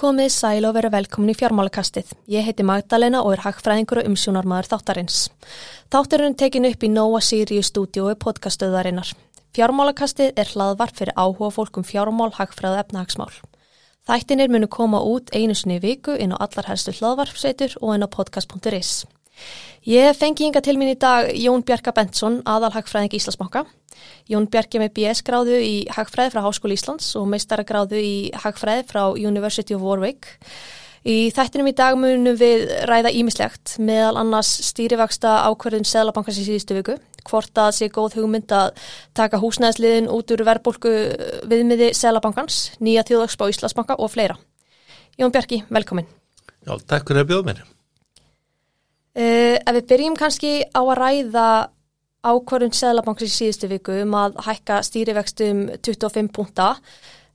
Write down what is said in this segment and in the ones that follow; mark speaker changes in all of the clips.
Speaker 1: Komið sæl og veru velkomin í fjármálakastið. Ég heiti Magdalena og er hagfræðingur og umsjónarmadur þáttarins. Þátturinn tekin upp í Nóa Sirius stúdiói podcastöðarinnar. Fjármálakastið er hlaðvart fyrir áhuga fólkum fjármál, hagfræð og efnahagsmál. Þættinir munu koma út einu sinni viku inn á allar helstu hlaðvarpsveitur og inn á podcast.is. Ég fengi yngar til mín í dag Jón Bjarka Bentsson, aðal hagfræðing Íslasmáka. Jón Bjarki með BS gráðu í hagfræði frá Háskóli Íslands og meistara gráðu í hagfræði frá University of Warwick. Í þættinum í dag munum við ræða ímislegt meðal annars stýrivaksta ákverðin Sælabankars í síðustu viku. Hvort að sé góð hugmynd að taka húsnæðsliðin út úr verðbólku viðmiði Sælabankans, nýja þjóðagsbá Íslandsbanka og fleira. Jón Bjarki, velkomin.
Speaker 2: Já, takk fyrir að bjóða mér.
Speaker 1: Uh, ef við byrjum kannski á að ræða ákvarðun Sæðlabankins í síðustu viku um að hækka stýrivextum 25 punta.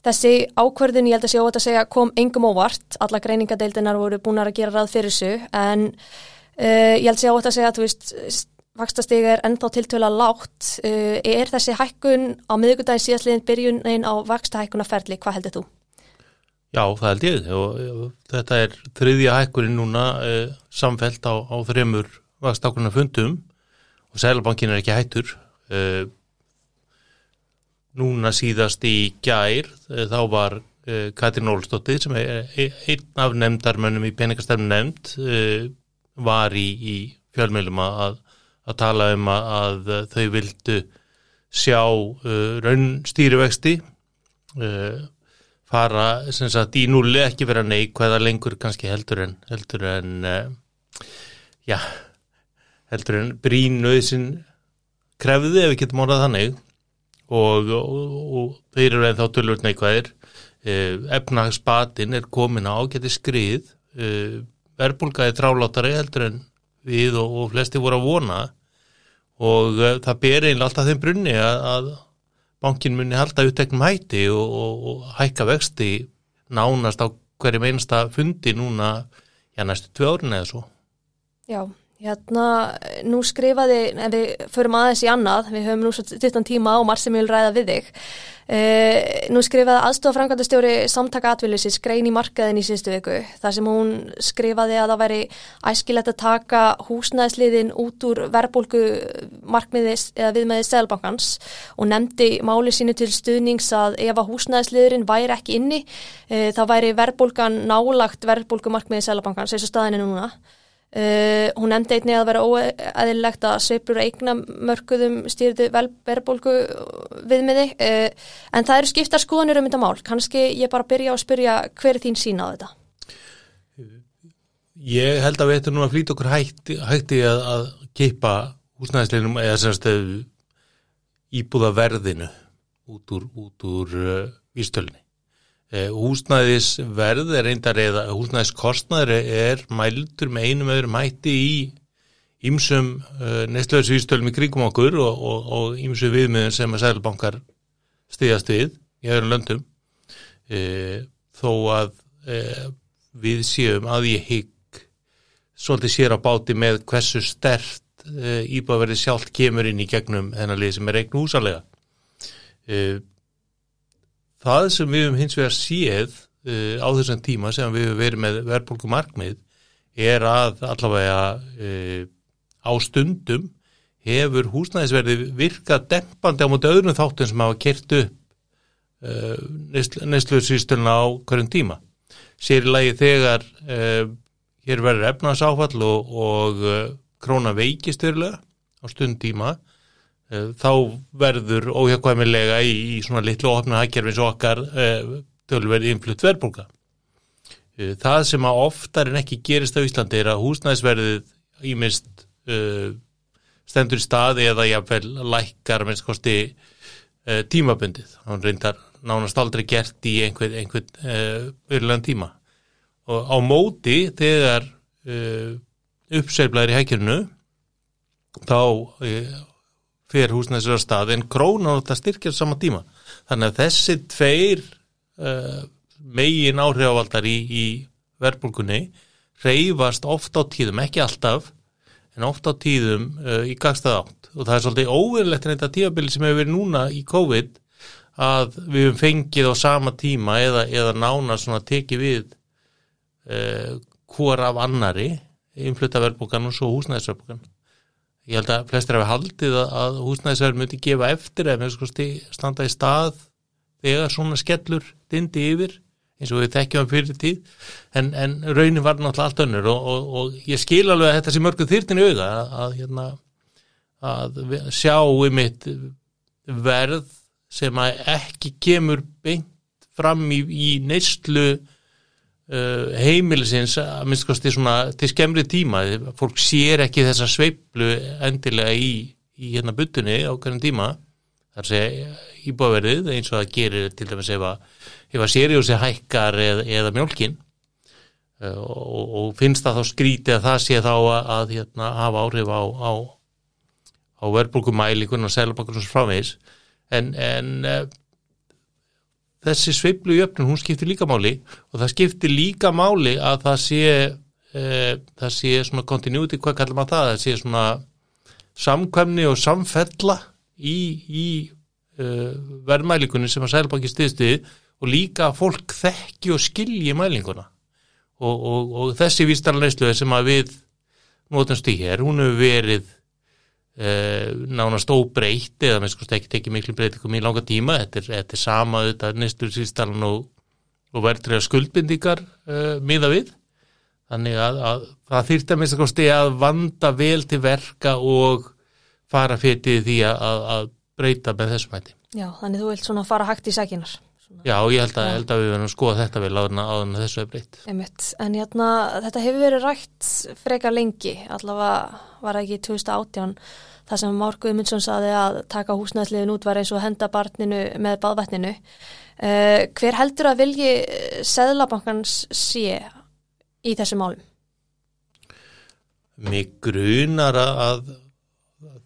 Speaker 1: Þessi ákvarðun, ég held að sé óvægt að segja, kom engum óvart. Alla greiningadeildinar voru búin að gera ráð fyrir þessu en uh, ég held að sé óvægt að segja að þú veist, vakstastig er ennþá tiltöla lágt. Uh, er þessi hækkun á miðugundagin síðastliðin byrjunin á vakstahækkunarferli? Hvað heldur þú?
Speaker 2: Já, það held ég. Og þetta er þriðja hækkurinn núna eh, samfelt á, á þremur vakstákunar fundum og Sælabankin er ekki hættur. Eh, núna síðast í gær eh, þá var eh, Katrin Ólstóttir sem er einn af nefndarmönnum í peningastefnum nefnd eh, var í, í fjölmjölum að, að tala um að, að þau vildu sjá eh, raun stýrivexti og fara sagt, í núli ekki vera neikvæða lengur kannski heldur en heldur en uh, já heldur en brínuðsinn krefði ef við getum orðað þannig. Og, og, og þeir eru ennþá tölvöld neikvæðir. Uh, efnagspatin er komin á geti skrið. Uh, verbulgaði trálátari heldur en við og, og flesti voru að vona. Og það ber einlega alltaf þeim brunni að, að bankin muni halda utteknum hætti og, og, og hækka vexti nánast á hverjum einsta fundi núna, já næstu tvö árin eða svo.
Speaker 1: Já, hérna, nú skrifaði, en við förum aðeins í annað, við höfum nú svo 17 tíma á marg sem við vil ræða við þig. Uh, nú skrifaði aðstofafrangandastjóri samtaka atvillisins grein í markaðin í síðustu viku þar sem hún skrifaði að það væri æskilegt að taka húsnæðsliðin út úr verbulgu markmiðis eða viðmeðið Sælbankans og nefndi máli sínu til stuðnings að ef að húsnæðsliðurinn væri ekki inni uh, þá væri verbulgan nálagt verbulgu markmiðið Sælbankans eins og staðinu núna Uh, hún endi einni að vera óæðilegt að sveipur eigna mörguðum stýrðu verðbólgu viðmiði. Uh, en það eru skiptar skoðanir um þetta mál. Kannski ég bara byrja að spyrja hver er þín sína á þetta?
Speaker 2: Ég held að við ættum nú að flýta okkur hætti, hætti að, að keipa húsnæðisleginum eða semst íbúða verðinu út úr, úr uh, vístölni Eh, húsnæðisverð er reyndar eða húsnæðiskostnaður er mældur með einum öðrum hætti í ímsum eh, nestlöðsvíðstölum í kringum okkur og ímsum viðmiðun sem að sælbankar stiðast við í öðrum löndum. E, þó að e, við séum að ég higg svolítið sér á báti með hversu stert e, íbáverði sjálft kemur inn í gegnum þennan lið sem er eignu húsalega það sem við hefum hins vegar séð uh, á þessum tíma sem við hefum verið með verðbólku markmið er að allavega uh, á stundum hefur húsnæðisverði virkað dempandi á mútið öðrum þáttum sem hafa kert upp uh, neistluðsýsturna á hverjum tíma. Sér í lagi þegar hér verður efnarsáfall og, og króna veikistyrlega á stund tíma Eh, þá verður óhjákvæmilega í, í svona litlu ofna hækjarfins okkar eh, tölverði influtt verðbólka. Eh, það sem að oftar en ekki gerist á Íslandi er að húsnæðisverðið ímist stendur í staði eða jáfnvel lækkar minnst kosti tímabundið. Hann reyndar nánast aldrei gert í einhvern einhver, örlega tíma. Og á móti þegar uppseiflaður í hækjörnu þá fyrir húsnæðisverðar stað en krónan þetta styrkjar saman tíma. Þannig að þessi tveir uh, megin áhrifavaldar í, í verbulgunni reyfast ofta á tíðum, ekki alltaf en ofta á tíðum uh, í gagstað átt. Og það er svolítið óverlegt en þetta tíabili sem hefur verið núna í COVID að við hefum fengið á sama tíma eða, eða nána svona tekið við uh, hvor af annari innflutta verðbókan og svo húsnæðisverðbókan ég held að flestir hafi haldið að, húsnæðisverð myndi gefa eftir eða með sko standa í stað þegar svona skellur dindi yfir eins og við þekkjum fyrir tíð. En, en raunin var náttúrulega allt önnur og, og, og ég skil alveg að þetta sé mörgu þýrtinu auða að, að, hérna, að sjá um mitt verð sem ekki kemur beint fram í, í neyslu heimilisins að minnst svona til skemmri tíma. Fólk sér ekki þessa sveiplu endilega í, í hérna butunni á hverjum tíma. Þar sé íbáverðið eins og það gerir til dæmis ef að að sériusi hækkar eð, eða mjölkin uh, og, og finnst það þá skrítið að það sé þá að, að hérna, hafa áhrif á, á, á verðbólkumælikun og selabakkur og svo framvegs en, en uh, þessi sveiblu í öfnum hún skiptir líka máli og það skiptir líka máli að það sé uh, það sé svona continuity, hvað kallar maður það, það sé svona samkvæmni og samfella í, í verðmælikunni sem að selabakki stiðstuði og líka að fólk þekki og skilji mælinguna. Og, og, og þessi vístarleisluði sem að við notumst í hér, hún hefur verið e, nánast óbreytt eða með sko ekki tekið miklu breytingum í langa tíma, þetta er, þetta er sama þetta er næstur síðstarlan og, og verðtriða skuldbindingar e, miða við, þannig að, að það þýrt að minnst kosti að vanda vel til verka og fara fyrir því að, að breyta með þessum hætti.
Speaker 1: Já, þannig þú vilt svona fara hægt í sækinar.
Speaker 2: Já, ég held að, held að við verðum að skoða þetta vel áður en þessu er breytt.
Speaker 1: En hérna, þetta hefur verið rætt frekar lengi, allavega var ekki 2018, það sem Márku Mundsson saði að taka húsnæðsliðin út var eins og henda barninu með baðvætninu. Uh, hver heldur að vilji Seðlabankans sé í þessu málum?
Speaker 2: Mér grunar að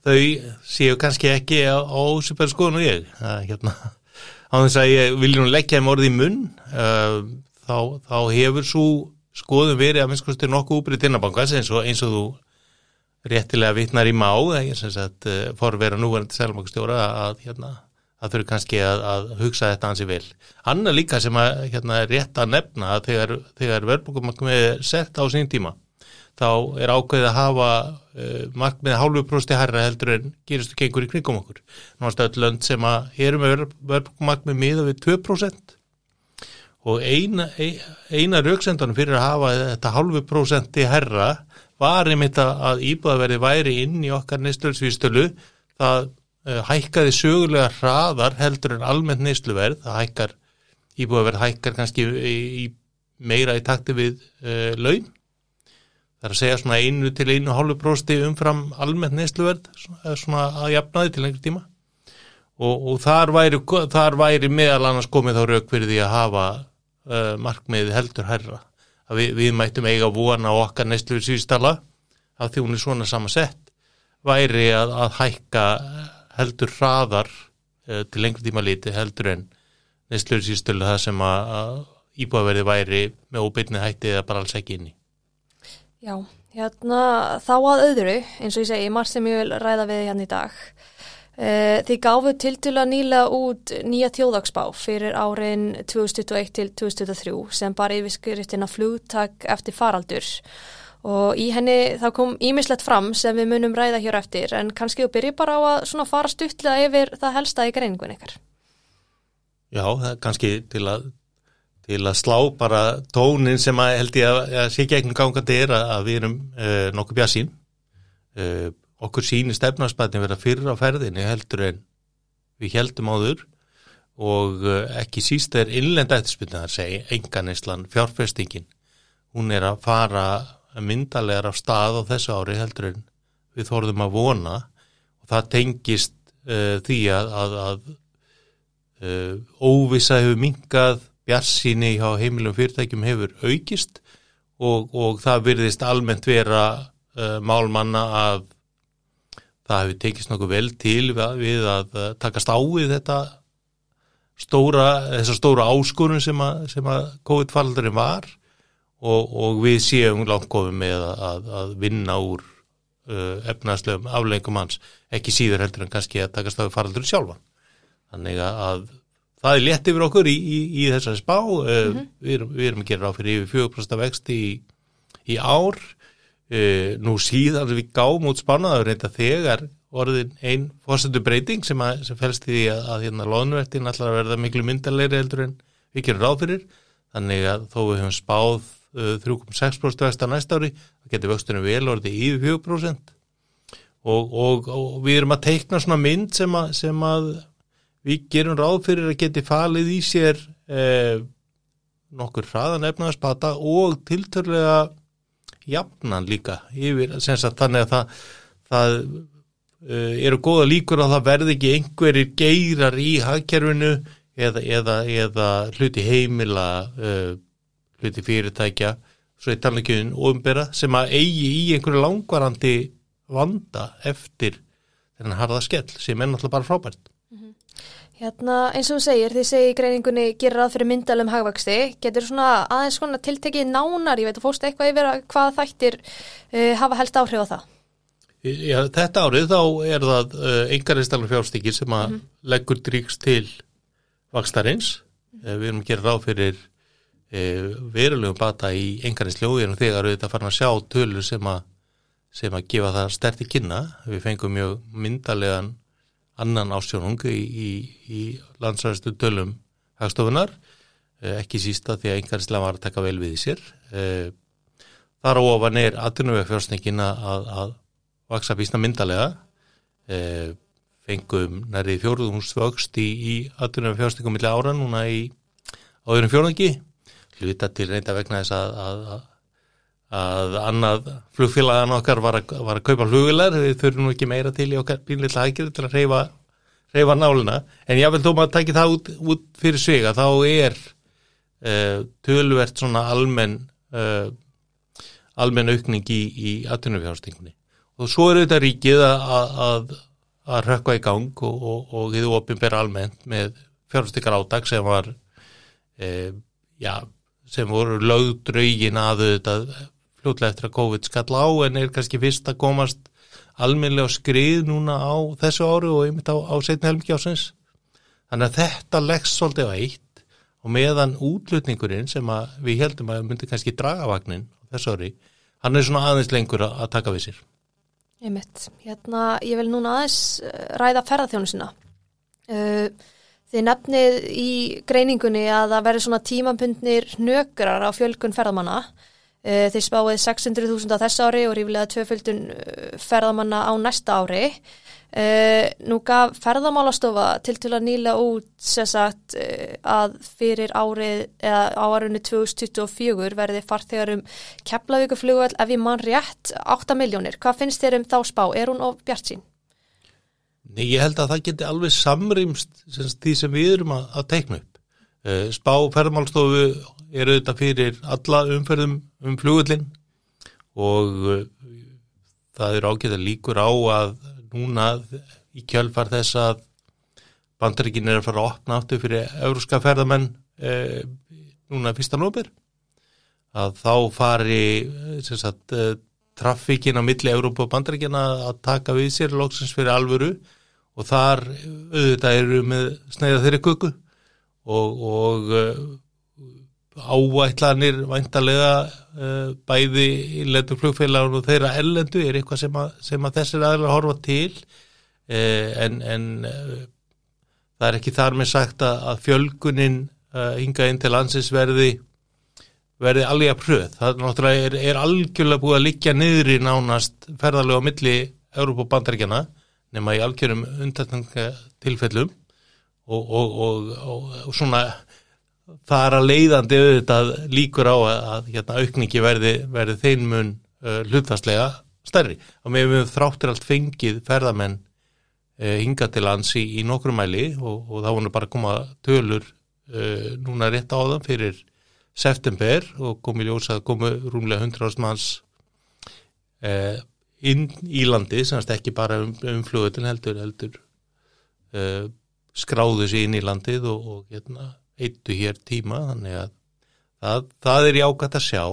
Speaker 2: þau séu kannski ekki á, á superskoðun og ég, að hérna á þess að ég vilja nú leggja þeim orði í munn uh, þá, þá hefur svo skoðum verið að minnskustur nokkuð úbrið tinnabankas eins og, eins og þú réttilega vittnar í má það er sem sagt uh, forvera núverandi selmokstjóra að hérna að þurfi kannski að, að hugsa þetta hansi vel. Anna líka sem að hérna, rétt að nefna að þegar, þegar verðbúkum er sett á sín tíma þá er ákveðið að hafa uh, markmið hálfu prosti herra heldur en geristu gengur í kringum okkur. Náttúrulega öll lönd sem að erum með verðbúkumarkmið miða við 2% og eina, eina rauksendanum fyrir að hafa þetta hálfu prosenti herra var einmitt að íbúðaverði væri inn í okkar neysluverðsvístölu það uh, hækkaði sögulega hraðar heldur en almennt neysluverð, það hækkar íbúðaverð hækkar kannski í, í meira í takti við uh, laun Það er að segja svona einu til einu hálfu prósti umfram almennt neysluverð svona að jafnaði til einhver tíma og, og þar, væri, þar væri meðal annars komið þá rauk fyrir því að hafa uh, markmiði heldur herra að við, við mættum eiga vona á okkar neysluverð síðstala að því hún er svona samansett væri að, að hækka heldur hraðar uh, til einhver tíma líti heldur en neysluverð síðstala það sem að, að íbúaverði væri með óbyrni hætti eða bara alls ekki inni.
Speaker 1: Já, hérna þá að öðru, eins og ég segi, margt sem ég vil ræða við hérna í dag. Uh, þið gáfu til til að nýla út nýja þjóðagsbá fyrir árin 2021 til 2023 sem bara yfirskriftina flugtak eftir faraldur og í henni þá kom ímislegt fram sem við munum ræða hér eftir en kannski þú byrji bara á að fara stuttlega yfir það helsta í greiningun ykkar.
Speaker 2: Já, kannski til að til að slá bara tónin sem að held ég að, að sé gegnum gangandi er að, að við erum uh, nokkuð bjassin uh, eh, okkur síni stefnarspatin vera fyrir á ferðinni heldur en við heldum áður og uh, ekki síst er innlenda eftirspilna að segja enganislan fjárfestingin. Hún er að fara myndalegar á stað á þessu ári heldur en við þorðum að vona. Og það tengist því að, að, að óvisa hefur mingað bjarsíni hjá heimilum fyrirtækjum hefur aukist og, og það virðist almennt vera uh, málmanna að það hefur tekist nokkuð vel til við, að uh, takast á við þetta stóra, þessa stóra áskorun sem að, að COVID-faldurinn var og, og við séum langt góðum með að, að vinna úr uh, efnaðslegum aflengum hans, ekki síður heldur en kannski að takast á við faraldurinn sjálfa. Þannig að það er létt yfir okkur í, í, í þessari spá. Mm -hmm. við, erum, við erum að gera á fyrir yfir 4% vexti í, í ár. Uh, nú síðan við gáum út spánaður reynda þegar orðin einn fórsendu breyting sem, að, sem fælst í að, að hérna loðnvertin allar að verða miklu myndalegri heldur en við gerum ráð fyrir. Þannig að þó við höfum spáð uh, 3,6% vexti á næsta ári það getur vöxtunum vel orðið yfir 4% og, og, og við erum að teikna svona mynd sem að, sem að við gerum ráð fyrir að geti falið í sér eh, nokkur hraðan efnaðarspata og tilturlega jafnan líka yfir, þannig að það, það uh, eru góða líkur að það verði ekki einhverjir geirar í hagkerfinu eða, eða, eða hluti heimila uh, hluti fyrirtækja svo í talningjöfun ofinbera sem að eigi í einhverju langvarandi vanda eftir þennan harða skell sem er náttúrulega bara frábært
Speaker 1: Hérna eins og þú segir, þið segir í greiningunni gerir að fyrir myndalum hagvexti, getur svona aðeins svona tiltekið nánar, ég veit að fórst eitthvað yfir að hvað þættir uh, hafa helst áhrif á það?
Speaker 2: Já, þetta árið þá er það uh, engaristælum fjárstykir sem að mm -hmm. leggur dríks til vakstarins, mm -hmm. uh, við erum að gera ráð fyrir verulegum bata í engaristljóðinu þegar við þetta farin að sjá tölur sem að, sem að gefa það sterti kynna, við fengum mjög myndalegan annan ásjónung í, í, í landsræðstu tölum hagstofunar, eh, ekki sísta því að einhverjuslega var að taka vel við í sér. Eh, þar ofan er aðtunumvegfjárstningin að, að vaksa bísna myndalega, eh, fengum nærið fjóruðumstvöxt í, í aðtunumvegfjárstningum millir ára núna í áðurum fjórðangi, hluta til reynda vegna þess að, að að annað flugfélagan okkar var að, var að kaupa flugvilar, við þurfum nú ekki meira til í okkar bínleita hækir til að reyfa, reyfa náluna, en ég vil þó maður taki það út, út fyrir sig að þá er uh, tölvert svona almenn uh, almenn aukning í, í atvinnufjárstingunni og svo er þetta ríkið að, að, að rökka í gang og, og, og þið ofinbera almennt með fjárstingar átak sem var uh, já, sem voru lögdraugin að þetta fljótlega eftir að COVID skall á en er kannski fyrst að komast almenlega skrið núna á þessu áru og einmitt á, á setni helmiki ásins. Þannig að þetta leggst svolítið á eitt og meðan útlutningurinn sem við heldum að myndi kannski draga vagnin þessu ári, hann er svona aðeins lengur að, að taka við sér.
Speaker 1: Einmitt. Hérna, ég vil núna aðeins eh, ræða ferðarþjónusina. Uh, þið nefnið í greiningunni að það verður svona tímabundnir nökrar á fjölgun ferðamanna Eh, þeir spáið 600.000 á þess ári og rífilega tvöföldun eh, ferðamanna á næsta ári. Eh, nú gaf ferðamálastofa til til að nýla út sagt, að fyrir árið eða á árunni 2024 verði farþegarum keflavíkuflugvel ef ég mann rétt 8 miljónir. Hvað finnst þér um þá spá? Er hún of bjart sín?
Speaker 2: Nei, ég held að það geti alveg samrýmst því sem við erum að, að teikna upp. Spá ferðamálastofu er auðvitað fyrir alla umferðum um flugullin og uh, það er ágætt að líkur á að núna í kjölfar þess að bandarikin er að fara að opna áttu fyrir euróska ferðamenn eh, núna fyrsta nóber að þá fari sagt, eh, trafíkin á milli Európa og bandaríkjana að taka við sér lóksins fyrir alvöru og þar auðvitað eru með snæða þeirri kuku og, og ávætlanir væntalega uh, bæði í letur flugfélagun og þeirra ellendu er eitthvað sem að, sem að þessir aðra horfa til uh, en, en uh, það er ekki þar með sagt að, að fjölgunin hinga inn til landsins verði verði alveg að pröð. Það náttúrulega er, er algjörlega búið að liggja niður í nánast ferðarlega á milli Európa bandaríkjana nema í algjörum undartanga tilfellum og, og, og, og svona það er að leiðandi auðvitað líkur á að, að hérna, aukningi verði, verði þeim mun uh, hlutastlega stærri. Og við hefum þráttir allt fengið ferðamenn uh, hinga til lands í, í nokkru mæli og, og þá vonu bara að koma tölur uh, núna rétt á það fyrir september og komi ljósa að komu rúmlega 100 manns uh, inn í landi, semst ekki bara um, um flugutin heldur heldur uh, skráðu sér inn í landið og, og hérna eittu hér tíma þannig að það, það er jákvæmt að sjá.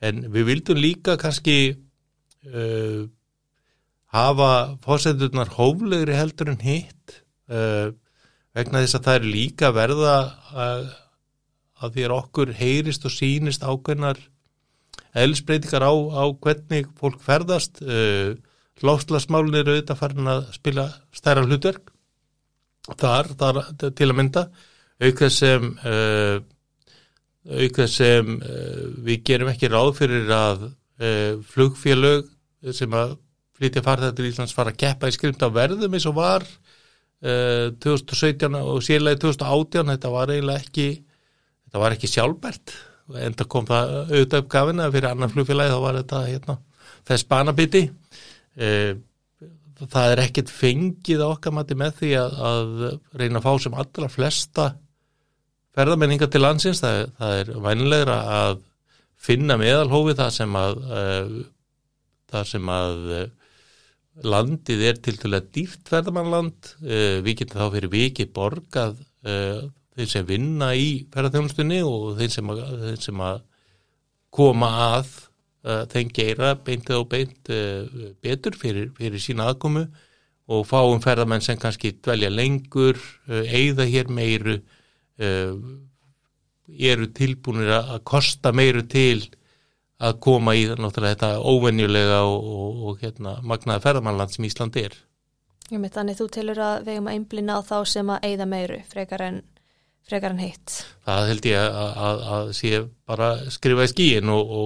Speaker 2: En við vildum líka kannski uh, hafa fórseturnar hóflegri heldur en hitt uh, vegna þess að það er líka verða að, að því að okkur heyrist og sínist ákveðnar eðlisbreytingar á, á hvernig fólk ferðast uh, lofslagsmálun eru auðvitað farin að spila stærra hlutverk. Þar, þar til að mynda auk þess sem uh, auk þess sem uh, við gerum ekki ráð fyrir að uh, flugfélög sem að flytja farþættir til Íslands fara að keppa í skrimt á verðum eins og var 2017 og síðlega 2018 þetta var eiginlega ekki þetta var ekki sjálfbært. En það kom það auðvitað upp gafina fyrir annan flugfélagi þá var þetta hérna, þess banabiti. Það er ekkert fengið okkar mati með því að, að reyna að fá sem allra flesta ferðamenninga til landsins, það, það er vænilegra að finna meðalhófi það sem að uh, það sem að uh, landið er til að dýft ferðamannland uh, við getum þá fyrir vikið borgað þeir sem vinna í ferðarþjónustunni og þeir sem að, þeir sem að koma að þeim geira beintið og beint betur fyrir, fyrir sína aðkomu og fáum ferðamenn sem kannski dvelja lengur, eigða hér meiru eru tilbúinir að kosta meiru til að koma í þetta óvenjulega og, og, og hérna, magnaða ferðamannland sem Ísland er.
Speaker 1: Mitt, þannig þú tilur að við erum að einblina á þá sem að eigða meiru frekar en, frekar en heitt.
Speaker 2: Það held ég að, að, að sé bara skrifa í skíin og,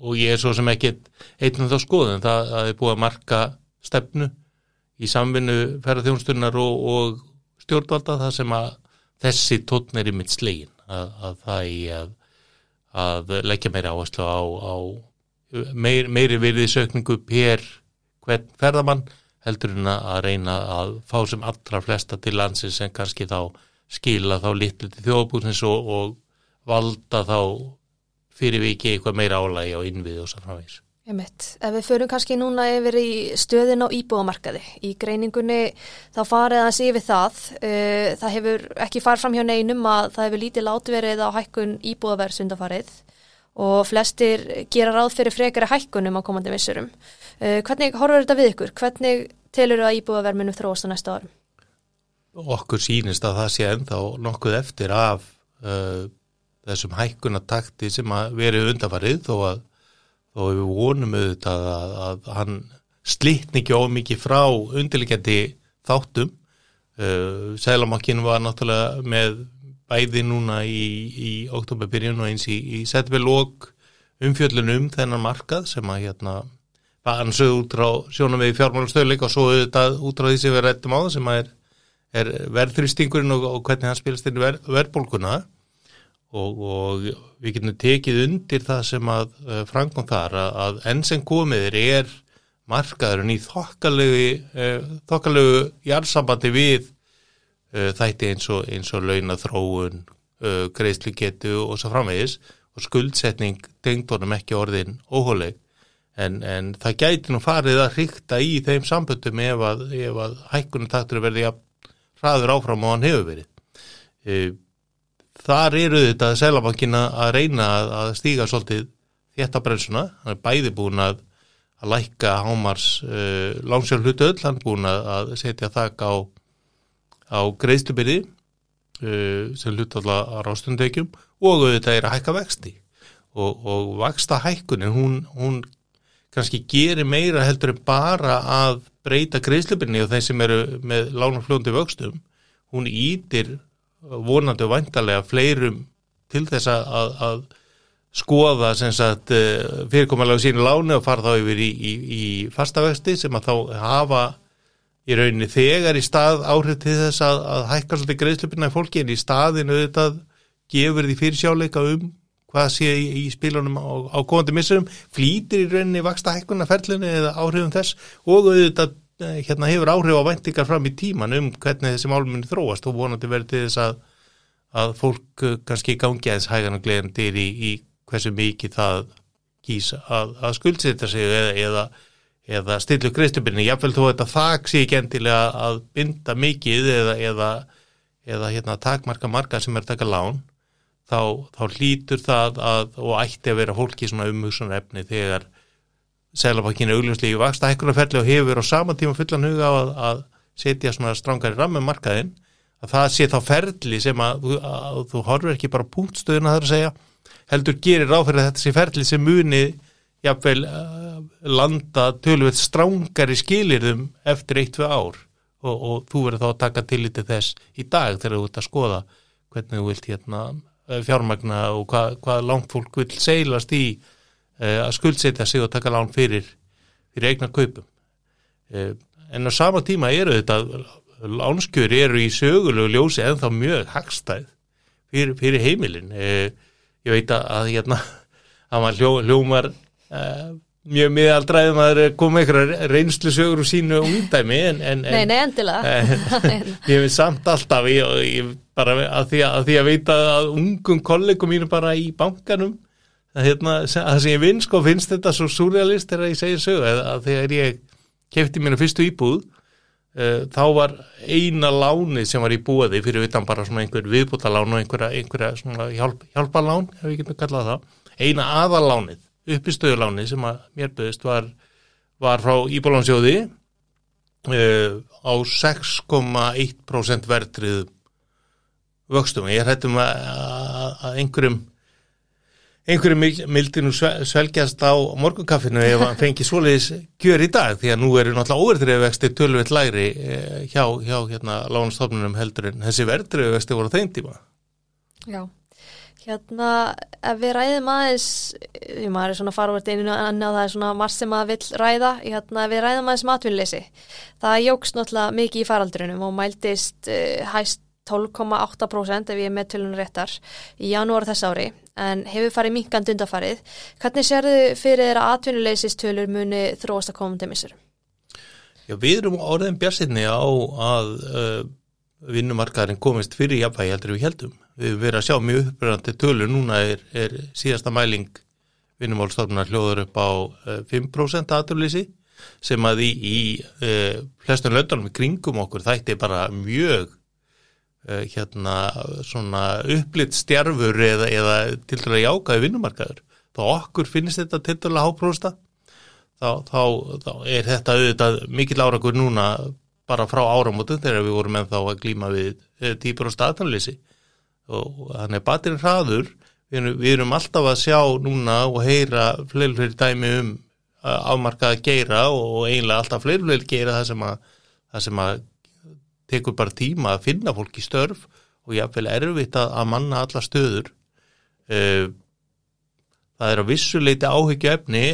Speaker 2: og ég er svo sem ekki einnum þá skoðun. Það er búið að marka stefnu í samvinnu ferðarþjónstunnar og stjórnvalda það sem að þessi tótn er í mitt slegin að, að það er að, að leggja meira áherslu á, á meir, meiri virðisökningu per hvern ferðamann heldur en að reyna að fá sem allra flesta til landsins sem kannski þá skila þá litlu til þjóðbúsins og, og valda þá fyrir viki eitthvað meira álægi á innvið og svo framvegs.
Speaker 1: Ef við förum kannski núna yfir í stöðin á íbúamarkaði, í greiningunni þá farið sé við það, uh, það hefur ekki farið fram hjá neinum að það hefur lítið látverið á hækkun íbúaverð sundafarið og flestir gera ráð fyrir frekari hækkunum á komandi vissurum. Uh, hvernig horfur þetta við ykkur? Hvernig telur að íbúaverð munum þróast á næsta árum?
Speaker 2: Okkur sínist að það sé ennþá nokkuð eftir af uh, þessum hækkunatakti sem að verið undafarið þó að og við vonum auðvitað að, að hann slittn ekki ómikið frá undirlegjandi þáttum. Uh, Sælamakkin var náttúrulega með bæði núna í, í oktoberbyrjun og eins í, í setvelók umfjöllunum þennan markað sem að hérna var ansöð út á sjónum við fjármálustöðleik og svo auðvitað út á því sem við rættum á það sem er, er verðþrýstingurinn og, og hvernig hann spilast inn ver, verðbólkuna og, og við getum tekið undir það sem að uh, frangum þar að, að enn sem komiðir er markaðurinn í þokkalegu uh, þokkalegu jarðsambandi við uh, þætti eins og, og launathróun greiðslugetu og svo framvegis. Og skuldsetning tengdónum ekki orðin óhóleg. En, en það gæti nú farið að hrykta í þeim samböndum ef að, að hækkunum taktur verði að hraður áfram og hann hefur verið þar eru þetta Sælabankin að reyna að, að stíga svolítið þéttabrensuna, hann er bæði búin að, að lækka Hámars uh, langsjálflutöð, hann er búin að setja þakk á, á greiðstubyrði uh, sem hlut alltaf að rástundegjum og þetta er að hækka vexti. Og, og vaksta hækkunin, hún, hún kannski gerir meira heldur en bara að breyta greiðslubyrni og þeir sem eru með lánafljóndi vöxtum, hún ítir vonandi og vantarlega fleirum til þess að, að skoða eh, fyrirkomalega sínu lánu og fara þá yfir í, í, í fastavexti sem að þá hafa í rauninni þegar í stað áhrif til þess að, að hækka svolítið greiðslupina í fólki en í staðinu auðvitað gefur því fyrirsjáleika um hvað sé í, í spílunum á, á komandi missurum, flýtir í rauninni vaksta hækkuna ferlinu eða áhrifum þess og auðvitað hérna hefur áhrif á væntingar fram í tíman um hvernig þessi málmunni þróast og vonandi verður til þess að, að fólk eh, kannski gangi aðeins hægan og gleðandir í, í hversu mikið það kýsa að, að skuldsetja sig eða, eða, eða stillu greiðstubinni. Jáfnveil þó þetta þakk sé ekki endilega að binda mikið eða, eða hérna, takmarka marga sem er að taka lán þá, þá hlýtur það að, og ætti að vera fólki svona umhugsunar efni þegar Sælabankinu augljóslega í vaksta hækkunarferðli og hefur á saman tíma fullan huga að, að setja svona strángari rammum markaðinn. Að það sé þá ferli sem að, að, þú horfir ekki bara punktstöðuna þar að segja heldur gerir fyrir að þetta sé ferli sem muni jafnvel uh, landa tölvöld strángari skilirðum eftir eitt, tvei ár. Og, og þú verður þá að taka tillitið þess í dag þegar þú ert að skoða hvernig þú vilt hérna fjármagna og hvað, hvað langt fólk vil seilast í að skuldsetja sig og taka lán fyrir, fyrir eignar kaupum. Uh, en á sama tíma eru þetta lánskjöri eru í sögulegu ljósi en þá mjög hagstæð fyrir, fyrir heimilin. Uh, ég veit að, hérna að maður hljó, hljómar mjög miðaldræðum að koma einhverja reynslu sögur úr sínu umdæmi en, en,
Speaker 1: Nei, nei, endilega.
Speaker 2: en, ég hef samt alltaf ég, ég bara að því að, að því að veita að ungum kollegum mínu bara í bankanum að hérna, það sem ég vinn sko finnst þetta svo surrealist þegar ég segja sögu að, að þegar ég kefti mínu fyrstu íbúð uh, þá var eina láni sem var í búaði fyrir utan bara svona einhver viðbútalán og einhverja, einhverja svona hjálp, hjálpalán ef ég getum kallað það eina aðalánið uppistöðuláni sem að mér byrðist var, var frá Íbólansjóði uh, á 6,1% verðtrið vöxtum. Ég hættum að, að einhverjum einhverjum mildinu svelgjast á morgunkaffinu ef hann fengi svoleiðis gjör í dag því að nú eru náttúrulega óverðriðvexti tölvöld lægri hjá, hjá hérna lánastofnunum heldur en þessi verðriðvexti voru þeim tíma.
Speaker 1: Já. Hérna, ef við ræðum aðeins, því maður er svona farvart einu annað og það er svona margt sem maður vill ræða, hérna, við ræðum aðeins matvinnleysi, það jógst náttúrulega mikið í faraldrinum og mæltist uh, hæst 12,8% ef ég er með tölunum réttar í janúar þess ári, en hefur farið minkand undafarið. Hvernig sér þið fyrir þeirra atvinnuleysistölur muni þróast að koma um demissur?
Speaker 2: Já, við erum orðin björnsinni á að uh, vinnumarkaðarinn komist fyrir jafnvægi heldur við heldum við verðum að sjá mjög uppbyrjandi tölur, núna er, er síðasta mæling vinnumálstofnunar hljóður upp á 5% eh, aðurlýsi sem að í, í uh, flestum löndunum kringum okkur þætti bara mjög uh, hérna svona upplitt stjarfur eða, eða til dæla jákaði vinnumarkaður. Þá okkur finnst þetta til dæla háprósta þá, þá, þá er þetta auðvitað mikil árakur núna bara frá áramótu þegar við vorum ennþá að glíma við típur og staðanlýsi og þannig að batirinn hraður. Við við erum alltaf að sjá núna og heyra fleiri fleiri dæmi um afmarkaða geira og eiginlega alltaf fleiri fleiri geira það sem að, það sem að tekur bara tíma að finna fólk í störf og jáfnveil erfitt að, að manna alla stöður. Eh, það er á vissuleiti áhyggju efni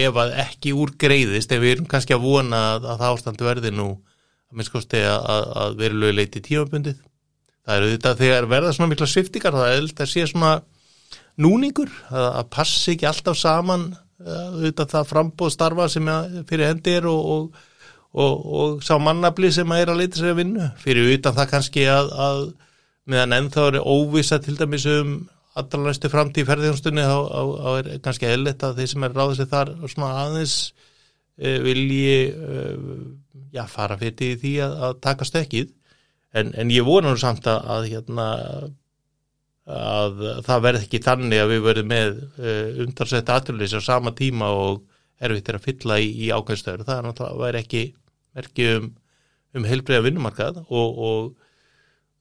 Speaker 2: ef að ekki úr greiðist ef við erum kannski að vona að, að það ástandu verði nú að minnskosti að, að veru leiti tímabundið. Það eru þetta þegar verða svona mikla sviftingar það er þetta að sé svona núningur að, að passi ekki alltaf saman þetta það frambóð starfa sem fyrir hendi er og, og, og, og sá mannabli sem er að leita sér að vinna fyrir utan það kannski að, að meðan ennþá er óvisa til dæmis um allralæstu framtíð ferðjónstunni þá, þá er kannski eðlitt að þeir sem er ráðið sér þar svona aðeins e, vilji e, já, fara fyrir því að, að taka stökkið en, en ég vona nú samt að, að, hérna, að það verð ekki þannig að við verðum með uh, undarsett aðturleysi á sama tíma og erfitt er að fylla í, í ákveðstöður það er náttúrulega ekki merkið um, um heilbreyða vinnumarkað og, og,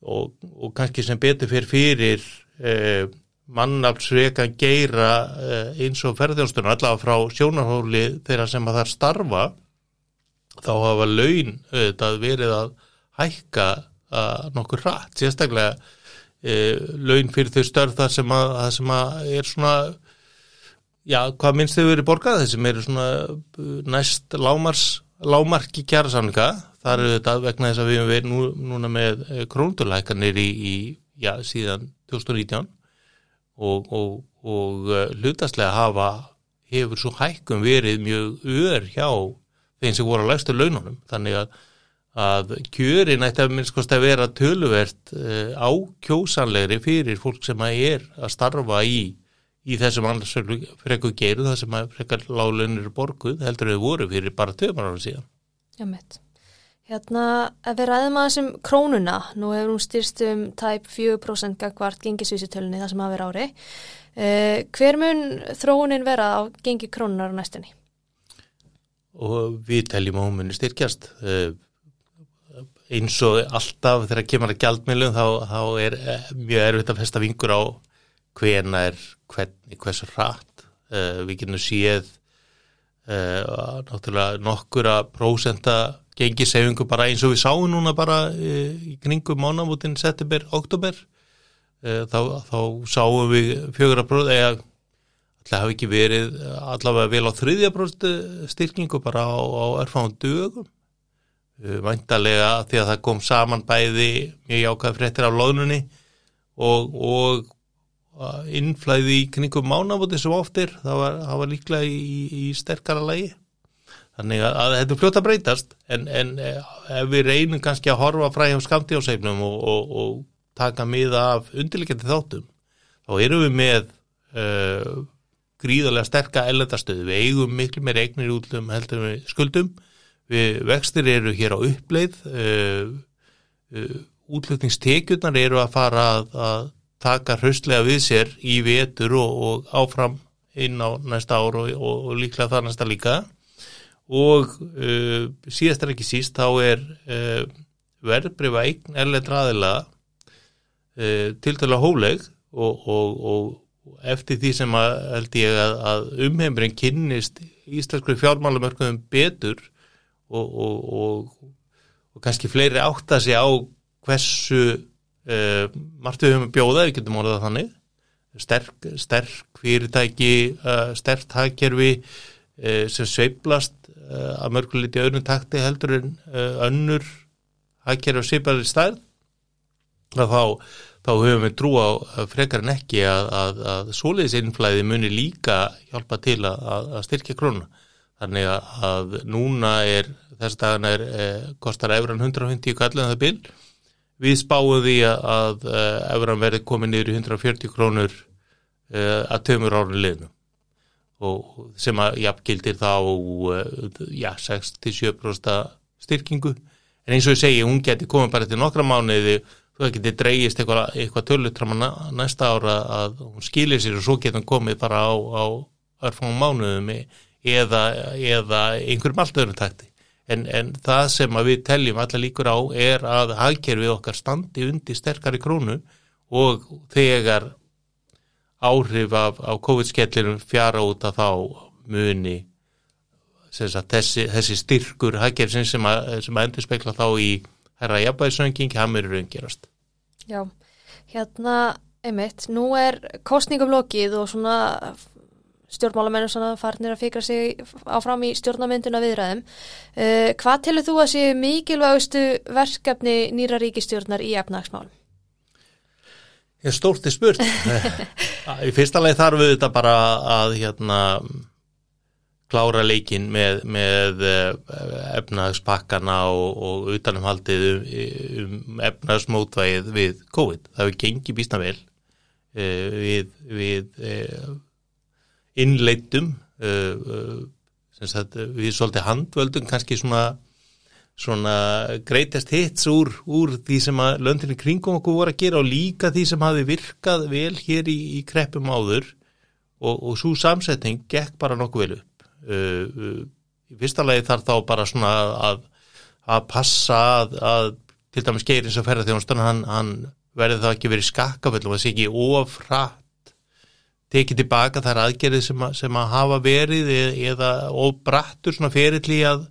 Speaker 2: og, og kannski sem betur fyrir fyrir uh, mannaftsveikan geira uh, eins og ferðjónstunum allavega frá sjónarhóli þeirra sem að það starfa þá hafa laun auðvitað verið að hækka uh, nokkur rætt, sérstaklega uh, laun fyrir þau störf þar sem að, að, sem að er svona já, hvað minnst þau verið borgað? Þessum eru svona næst lámars, lámarki kjærasamlinga þar eru þetta vegna þess að við erum nú, núna með krónturlækanir í, í já, síðan 2019 og, og, og hlutastlega hafa hefur svo hækkum verið mjög ör hjá þeim sem voru að lægstu laununum. Þannig að að kjörin ætti að minnst að vera töluvert uh, ákjósanlegri fyrir fólk sem að er að starfa í, í þessum annars frekku geiru það sem að frekar lálunir borguð heldur við voru fyrir bara töfum ára síðan.
Speaker 1: Já mitt. Hérna, ef við ræðum að þessum krónuna, nú hefur hún styrst um tæp 4% gangvart gengisvísutölunni það sem hafa verið ári. Uh, hver mun þróunin vera á gengi krónunar á næstunni?
Speaker 2: Og við teljum að hún muni styrkjast. Uh, eins og alltaf þegar kemur að gjaldmiðlum þá, þá er eh, mjög erfitt að festa vingur á hvena er hvernig, hversu rætt uh, við getum séð uh, náttúrulega nokkura prósenta gengi sefingu bara eins og við sáum núna bara uh, í kringum mánamútin september, oktober þá, þá sáum við fjögur að prófa eða alltaf hafi ekki verið allavega vel á þriðja próstu styrkingu bara á, á erfáðum dögum. Væntalega því að það kom saman bæði mjög jákað fréttir af loðnunni og, og innflæði í kningum mánabóti sem oftir, það var, það var líklega í, í sterkara lagi. Þannig að, að þetta er fljóta breytast en, en eh, ef við reynum kannski að horfa fræðum skamtíáseifnum og, og, og taka miða af undirleikandi þáttum, þá erum við með uh, gríðarlega sterka ellendastöðu, við eigum miklu meir eignir útlum heldur við skuldum. Við vextir eru hér á uppleið uh, uh, útlutningstekjurnar eru að fara að, að taka hraustlega við sér í vetur og, og áfram inn á næsta ár og, og, og líklega það næsta líka. Og uh, síðast er ekki síst þá er uh, verðbrifa eign erlendra aðila uh, til dæla hóleg og eftir því sem að, held ég að, að umheimurinn kynnist íslenskri fjármálumörkuðum betur og kannski fleiri átta sig á hversu Uh, margt við höfum bjóða, við getum orðað þannig. Sterk, sterk fyrirtæki uh, sterkt hagkerfi uh, sem sveiblast að mörguliti öðrun takti heldur en önnur hagkerfi sveiblari stærð. Þá, þá höfum við trú á frekar en ekki að, að, að soliðisinnflæði muni líka hjálpa til að, að styrkja krónu þannig að núna er þess dagana er kostar efran 150 kallin það bil Við spáum því að efran verði komið niður í 140 krónur uh, að tömur árið liðnum. Og sem að jafngildir þá uh, ja, 6-7% styrkingu. En eins og ég segi, hún geti komið bara til nokkra mánuði þú geti dreyist eitthvað, eitthvað tölutrama næsta ára að hún skilir sér og svo getur hún komið bara á, á örfangum mánuðum eða, eða einhverjum allt öðrum takti en, en það sem við teljum allar líkur á er að hagkerfið okkar standi undir sterkari krónu og þegar áhrif af, af COVID-skellinum fjara út að þá muni þessi, þessi styrkur hagkerfið sem að, að endur spekla þá í herra jafnbæðisöngingi, hann er raungerast.
Speaker 1: Já, hérna einmitt, nú er kostningum lokið og svona stjórnmálamennum svona farnir að fikra sig áfram í stjórnamynduna viðræðum. Uh, hvað tilur þú að séu mikilvægustu verkefni nýra ríkistjórnar í efnagsmálum?
Speaker 2: Ég stórti spurt. í fyrsta leið þarf við þetta bara að hérna klára leikin með, með eh, efnagspakkana og, og utanumhaldið um, um efnagsmótvægið við COVID. Það hefur gengið bísna vel uh, við, við uh, innleitum uh, uh, við svolítið handvöldum kannski svona, svona greatest hits úr, úr því sem að löndinni kringum okkur voru að gera og líka því sem hafi virkað vel hér í, í kreppum áður. Og, og svo samsetning gekk bara nokkuð vel upp. Uh, uh, í fyrsta lagi þarf þá bara svona að, að passa að, að til dæmis geirins að ferða þjónustan hann, hann verði það ekki verið skakkaföll og það sé ekki ofrætt tekið tilbaka þar aðgerðið sem, að, sem að hafa verið e, eða og brattur svona ferilli að,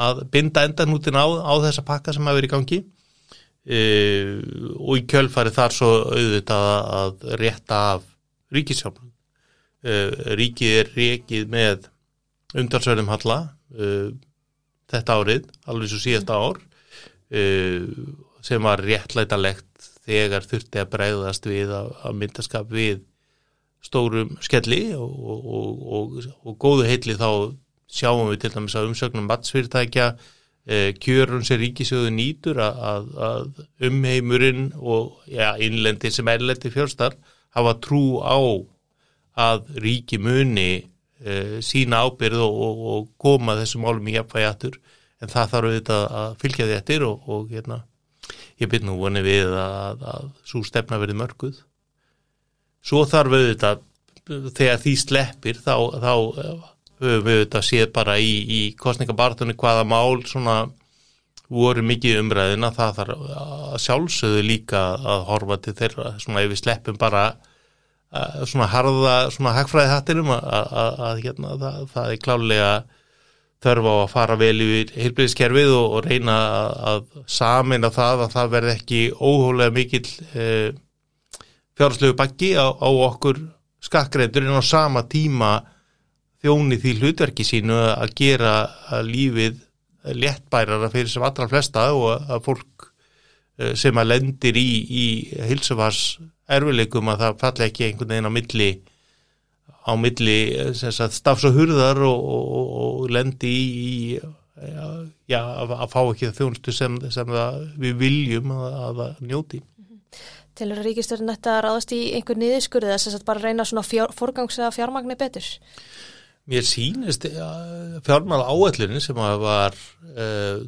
Speaker 2: að binda endanútin á, á þessa pakka sem hafa verið í gangi. E, og í kjölfari þar svo auðvitað að rétta af ríkisjálfum e, ríkið er reikið með undarsverðum halla e, þetta árið, alveg svo síðasta ár e, sem var réttlætanlegt þegar þurfti að breyðast við að myndaskap við stórum skelli og, og, og, og góðu heitli þá sjáum við til dæmis að umsögnum matsfyrirtækja eh, kjörun sem ríkisjóðu nýtur að, að, að umheimurinn og ja, innlendi sem erlendi fjörstar hafa trú á að ríki muni eh, sína ábyrð og koma þessum álum í jafnvægjatur en það þarf auðvitað að fylgja eftir og hérna, ég byrð nú vonið við að, að svo stefna verið mörguð svo þarf auðvitað þegar því sleppir þá, þá höfum við auðvitað séð bara í, í kostningabartunni hvaða mál svona voru mikið umræðina það þarf að sjálfsögðu líka að horfa til þeirra svona ef við sleppum bara uh, svona harða svona hagfræði hattinum að, að, að hérna, það, það er klálega þörf á að fara vel yfir heilbyrðiskerfið og, og reyna að samina það að það verði ekki óhólega mikil eh, fjárslegu bakki á, á okkur skakkreiftur en á sama tíma þjóni því hlutverki sínu að gera lífið léttbærara fyrir sem allra flesta og að fólk eh, sem að lendir í, í hilsufars erfileikum að það falli ekki einhvern veginn á milli á milli eh, stafs og hurðar og, og, og lendi í, í já, að, að fá ekki það þjónustu sem, sem við viljum að, að njóti.
Speaker 1: Til að ríkisturinn þetta ráðast í einhver niðurskurði þess að bara reyna svona fjár, forgangs að fjármagni betur?
Speaker 2: Mér sínist fjármála áallunin sem var uh,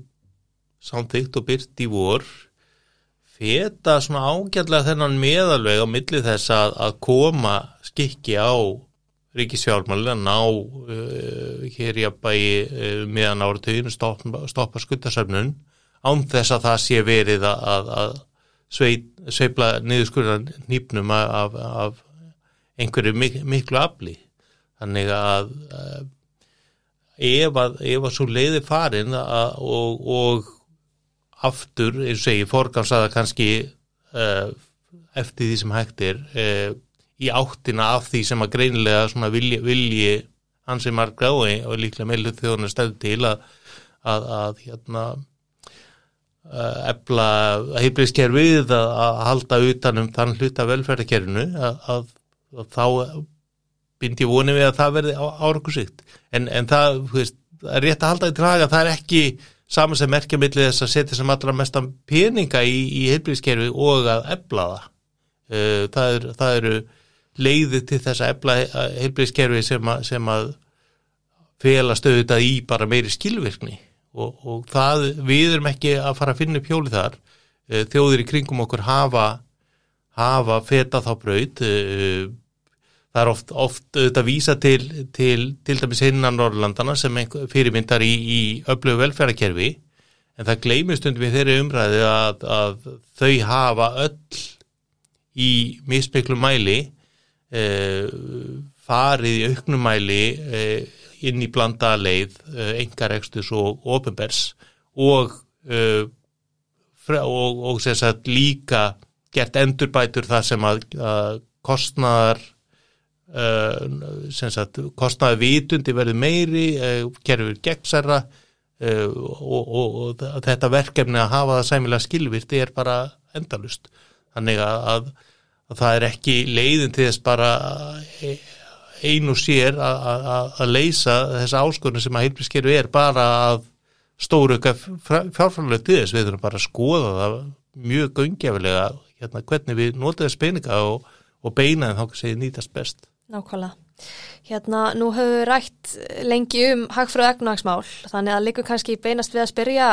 Speaker 2: samþygt og byrt í vor feta svona ágjörlega þennan meðalveg á milli þess að, að koma skikki á ríkisfjármálin að ná uh, hér í að bæi uh, meðan áratöginu stoppa, stoppa skuttasöfnun án þess að það sé verið að, að sveipla niðurskurðan nýpnum af, af einhverju mik miklu afli. Þannig að uh, ef að, að svo leiði farin að, og, og aftur, eins og segi, forgansaða kannski uh, eftir því sem hægt er uh, í áttina af því sem að greinilega vilji, vilji hansi margra og, líklega meðlu þjóðan er stæð til að, að hérna efla heilbríðskerfið að, að halda utanum þann hluta velferðarkerfinu að, að þá bind ég vonið við að það verði árakusikt en, en það, veist, er rétt að halda í draga, það er ekki saman sem merkja millið þess að setja sem allra mestan peninga í, í heilbríðskerfi og að efla það. Það, er, það eru leiðið til þess að efla heilbríðskerfi sem að, sem að fela stöðutað í bara meiri skilvirkni og, og það, við erum ekki að fara að finna upp hjóli þar. Uh, þjóðir í kringum okkur hafa hafa feta þá braut. Uh, það er oft, oft auðvitað vísa til, til, til dæmis hinnan Norrlandana sem fyrirmyndar í, í öflögu velferðarkerfi. En það gleymur stundum við þeirri umræði að, að þau hafa öll í mismiklu mæli eh, farið í auknum mæli eh, inn í blanda leið eh, engarekstus og ofinbers og, eh, og, og sagt, líka gert endurbætur það sem að, að kostnar Uh, sagt, kostnaði vitundi verður meiri uh, gerður gegnsæra uh, og, og, og þetta verkefni að hafa það sæmilega skilvirti er bara endalust þannig að, að, að það er ekki leiðin til þess bara einu sér að, leysa þessa áskorinu sem að heilbrískeru er bara að stóru fjárfælulega til þess við þurfum bara að skoða það mjög göngjaflega hérna, hvernig við notaðum speninga og, og beinaðum þá kannski nýtast best
Speaker 1: Nákvæmlega. Hérna, nú höfum við rætt lengi um hagfröð egnuhagsmál, þannig að líka kannski beinast við að spyrja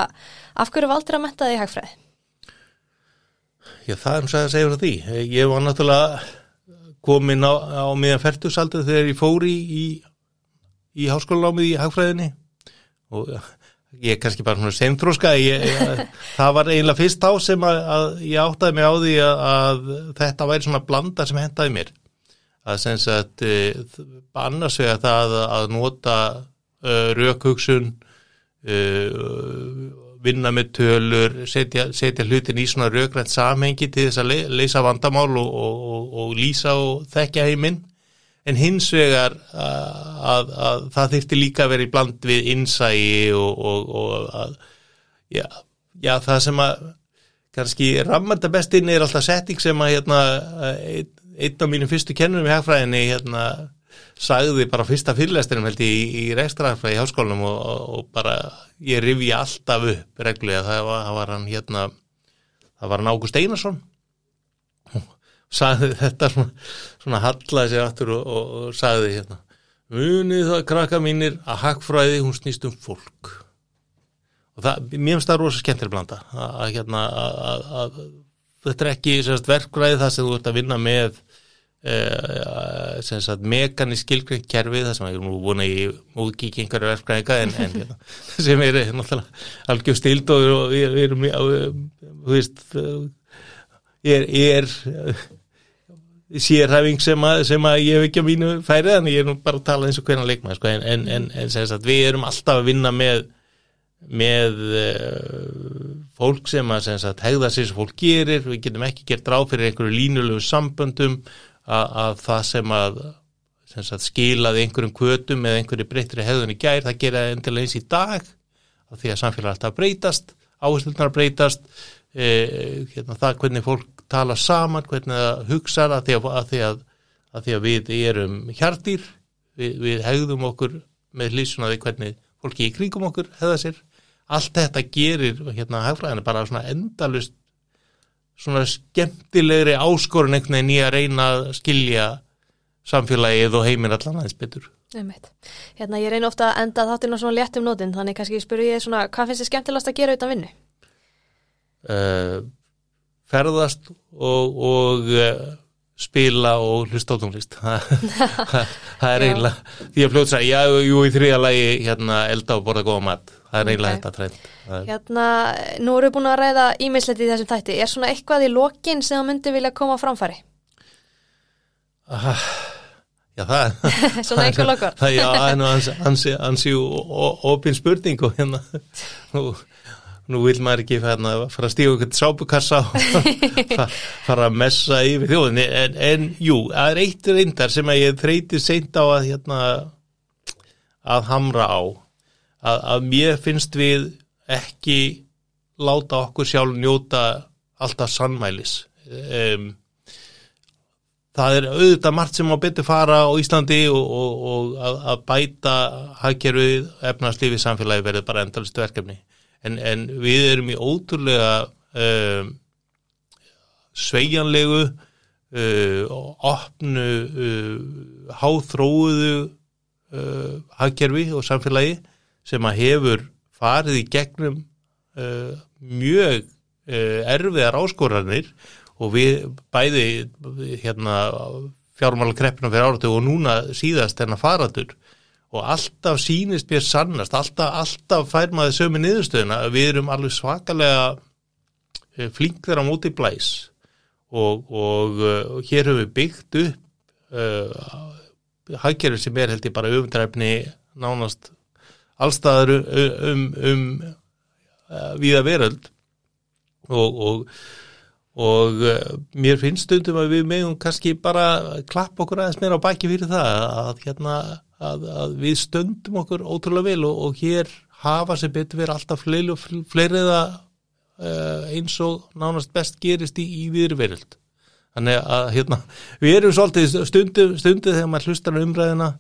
Speaker 1: af hverju valdir að metta þig í hagfröð?
Speaker 2: Já, það er um að segja frá því. Ég var náttúrulega komin á, á miðan færtusaldur þegar ég fóri í, í háskólanámið í hagfröðinni og ég er kannski bara svona semtróska, það var eiginlega fyrst á sem að, að ég áttaði mig á því að, að þetta væri svona blanda sem hendaði mér. Að sem sagt eh, annars vega það að nota uh, raukhugsun uh, vinna með tölur setja, setja hlutin í svona raugrænt samhengi til þess að leysa vandamál og, og, og, og lýsa og þekkja heiminn. En hins vegar að, að, að það þurfti líka að vera í bland við innsægi og að já, já það sem að kannski rammandabestinn er alltaf setting sem að hérna einn af mínum fyrstu kennurum í hagfræðinni hérna sagði bara fyrsta fyrirlestinum held ég í, í rekstrafræði í háskólanum og, og bara ég rifi alltaf upp reglulega. Það var, það var hann hérna það var hann Ágúst Einarsson. Sagði þetta svona, svona hallaði sig aftur og, og, og sagði hérna munið það krakka mínir að hagfræði hún snýst um fólk. Og það, mér finnst það rosa skemmtileg blanda að hérna að, að, að þetta er ekki sérst, verkfræði það sem þú ert að vinna með uh, sagt mekanísk skilgreint kerfi það sem ég er nú að ég múið ekki einhverju verkfræðinga en, en hérna, sem er náttúrulega algjör stild og við erum þú veist ég er, ég er sérhæfing sem að, sem að ég hef ekki á mínu færið en ég er nú bara að tala eins og hvernig leikma sko, en, en, en, en sagt, við erum alltaf að vinna með með uh, fólk sem að sem sagt, hegða sér sem fólk gerir, við getum ekki gert ráð fyrir einhverju línulegu samböndum að, að það sem að sem sagt, skilaði einhverjum kvötum eða einhverju breytri hegðun í gær, það gera endilega eins í dag því að samfélag alltaf breytast, áherslunar breytast eh, hérna, það hvernig fólk tala saman, hvernig það hugsa að því að, að, því að, að því við erum hjartýr, við, við hegðum okkur með hlýsunaði hvernig fólki í kringum okkur hegða sér. Allt þetta gerir hérna hagfræðinu bara svona endalust svona skemmtilegri áskorun einhvern veginn í að reyna að skilja samfélagið og heiminn allan aðeins betur.
Speaker 1: Hérna ég reyna ofta að enda þáttinn á svona léttum nótin þannig kannski spyrur ég svona hvað finnst þið skemmtilegast að gera auðvitað vinnu?
Speaker 2: Uh, ferðast og, og uh, spila og hlusta á tónlist það er eiginlega því að fljóta að já, jú í þrija lagi hérna elda og borða góða mat það er eiginlega þetta trend.
Speaker 1: Hérna, nú eru við búin að ræða ímiðsleti í þessum tætti, er svona eitthvað í lokin sem það myndi vilja koma framfæri?
Speaker 2: Ah, já, það
Speaker 1: Svona einhver lokar
Speaker 2: Það, já, ansi, ansi, ansi opinn spurning og hérna nú nú vil maður ekki fara að stíða okkur sápukassa og fara að messa yfir þjóðinni. En, en jú, það er eitt reyndar sem að ég þreyti seint á að hérna, að hamra á að, að mér finnst við ekki láta okkur sjálf njóta alltaf sannmælis. Um, það er auðvitað margt sem á betur fara á Íslandi og, og, og að, að bæta hagkerfið efnarslífið samfélagi verður bara endalist verkefni. En, en við erum í ótrúlega um, sveigjanlegu uh, opnu uh, háþróuðu uh, hagkerfi og samfélagi sem að hefur farið í gegnum uh, mjög uh, erfiðar áskoranir og við bæði hérna fjármála kreppina fyrir áratu og núna síðast þennan faradur og alltaf sínist mér sannast, alltaf, alltaf fær maður sömu niðurstöðuna að við erum alveg svakalega eh, flink þeirra á móti blæs og, og, eh, hér höfum við byggt upp uh, hagkerfi sem er held ég bara umdræfni nánast allstaðar um, um, um uh, viða veröld. Og, og og uh, mér finnst stundum að við meðum kannski bara klappa okkur aðeins meira á baki fyrir það að, hérna, að, að við stöndum okkur ótrúlega vel og, og hér hafa sér betur verið alltaf fleiri og fleiriða uh, eins og nánast best gerist í, í viðurveröld þannig að hérna, við erum svolítið stundum, stundum þegar maður hlustar um umræðina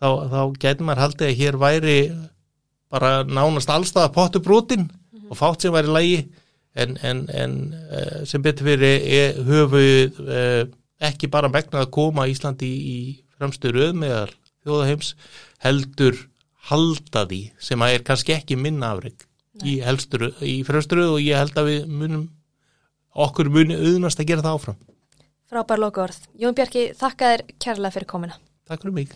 Speaker 2: þá, þá getur maður haldið að hér væri bara nánast allstað pottubrútin mm -hmm. og fátt sem væri lægi en, en, en eh, sem betur fyrir höfu eh, ekki bara megnað að koma Íslandi í, í fremstu röð meðal þjóðaheims heldur halda því sem að er kannski ekki minna afreg í, í fremstu röð og ég held að við munum okkur muni auðnast að gera það áfram
Speaker 1: Frábær lokaord. Jón Bjarki, þakka þér kærlega fyrir komina.
Speaker 2: Takk fyrir mig.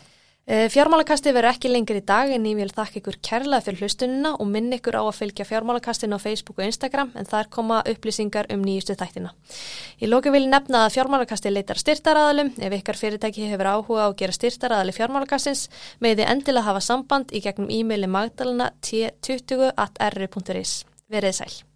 Speaker 1: Eh, fjármálakasti verður ekki lengri í dag en ég vil þakka ykkur kærlega fyrir hlustunina og minn ykkur á að fylgja fjármálakastin á Facebook og Instagram en þar koma upplýsingar um nýjustu þættina. Í lóki vil nefna að fjármálakasti leitar styrtaraðalum. Ef ykkar fyrirtæki hefur áhuga á að gera styrtaraðali fjármálakastins með þið endilega hafa samband í gegnum e-maili magdalena t20.r.is. Verið sæl.